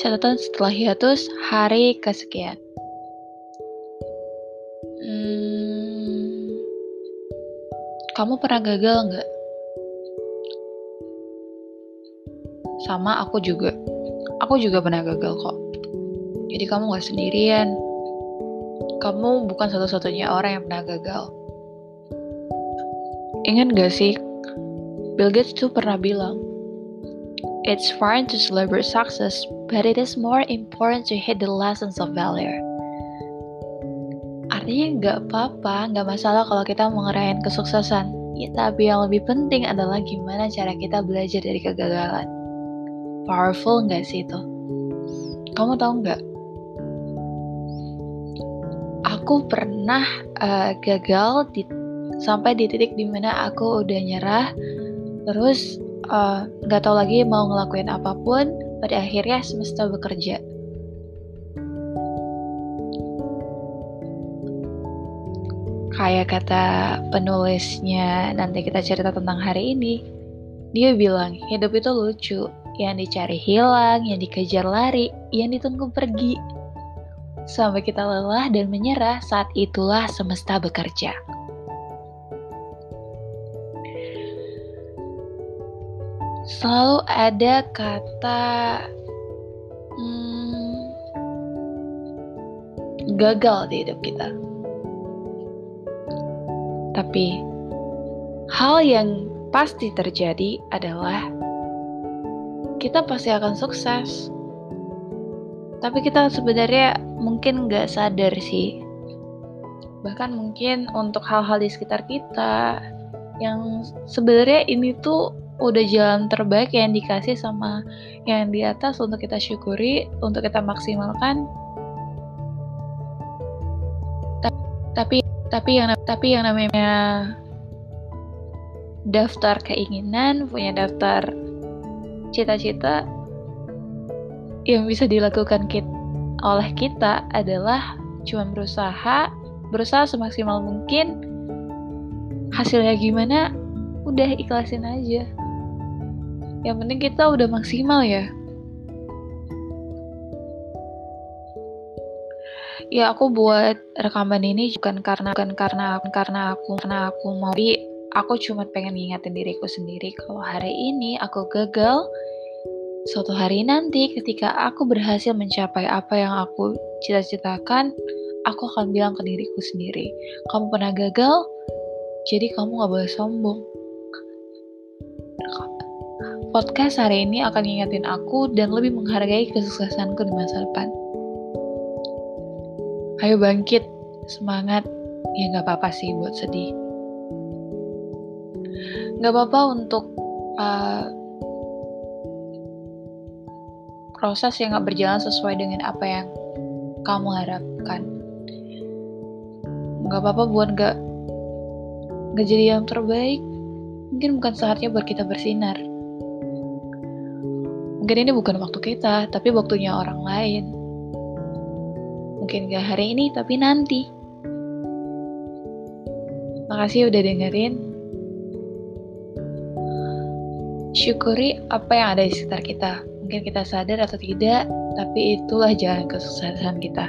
Catatan setelah hiatus hari kesekian. Hmm, kamu pernah gagal nggak? Sama aku juga. Aku juga pernah gagal kok. Jadi kamu gak sendirian. Kamu bukan satu-satunya orang yang pernah gagal. Ingat gak sih, Bill Gates tuh pernah bilang, It's fine to celebrate success, but it is more important to hit the lessons of value. Artinya nggak apa-apa, nggak masalah kalau kita mau ngerayain kesuksesan. Ya, tapi yang lebih penting adalah gimana cara kita belajar dari kegagalan. Powerful nggak sih itu? Kamu tahu nggak? Aku pernah uh, gagal di, sampai di titik di mana aku udah nyerah, terus nggak uh, tahu lagi mau ngelakuin apa pun, pada akhirnya semesta bekerja. Kayak kata penulisnya, nanti kita cerita tentang hari ini. Dia bilang, hidup itu lucu, yang dicari hilang, yang dikejar lari, yang ditunggu pergi. Sampai kita lelah dan menyerah, saat itulah semesta bekerja. Selalu ada kata hmm, gagal di hidup kita. Tapi hal yang pasti terjadi adalah kita pasti akan sukses. Tapi kita sebenarnya mungkin nggak sadar sih. Bahkan mungkin untuk hal-hal di sekitar kita yang sebenarnya ini tuh udah jalan terbaik yang dikasih sama yang di atas untuk kita syukuri, untuk kita maksimalkan. Tapi tapi yang tapi yang namanya daftar keinginan, punya daftar cita-cita yang bisa dilakukan kita, oleh kita adalah cuma berusaha, berusaha semaksimal mungkin. Hasilnya gimana? Udah ikhlasin aja yang penting kita udah maksimal ya. Ya aku buat rekaman ini bukan karena bukan karena karena aku karena aku mau. Tapi aku cuma pengen ngingetin diriku sendiri kalau hari ini aku gagal suatu hari nanti ketika aku berhasil mencapai apa yang aku cita-citakan aku akan bilang ke diriku sendiri kamu pernah gagal jadi kamu gak boleh sombong Podcast hari ini akan ngingetin aku dan lebih menghargai kesuksesanku di masa depan. Ayo bangkit, semangat. Ya nggak apa-apa sih buat sedih. Nggak apa-apa untuk uh, proses yang nggak berjalan sesuai dengan apa yang kamu harapkan. Nggak apa-apa buat nggak nggak jadi yang terbaik. Mungkin bukan saatnya buat kita bersinar Mungkin ini bukan waktu kita, tapi waktunya orang lain. Mungkin gak hari ini, tapi nanti. Makasih udah dengerin. Syukuri apa yang ada di sekitar kita. Mungkin kita sadar atau tidak, tapi itulah jalan kesuksesan kita.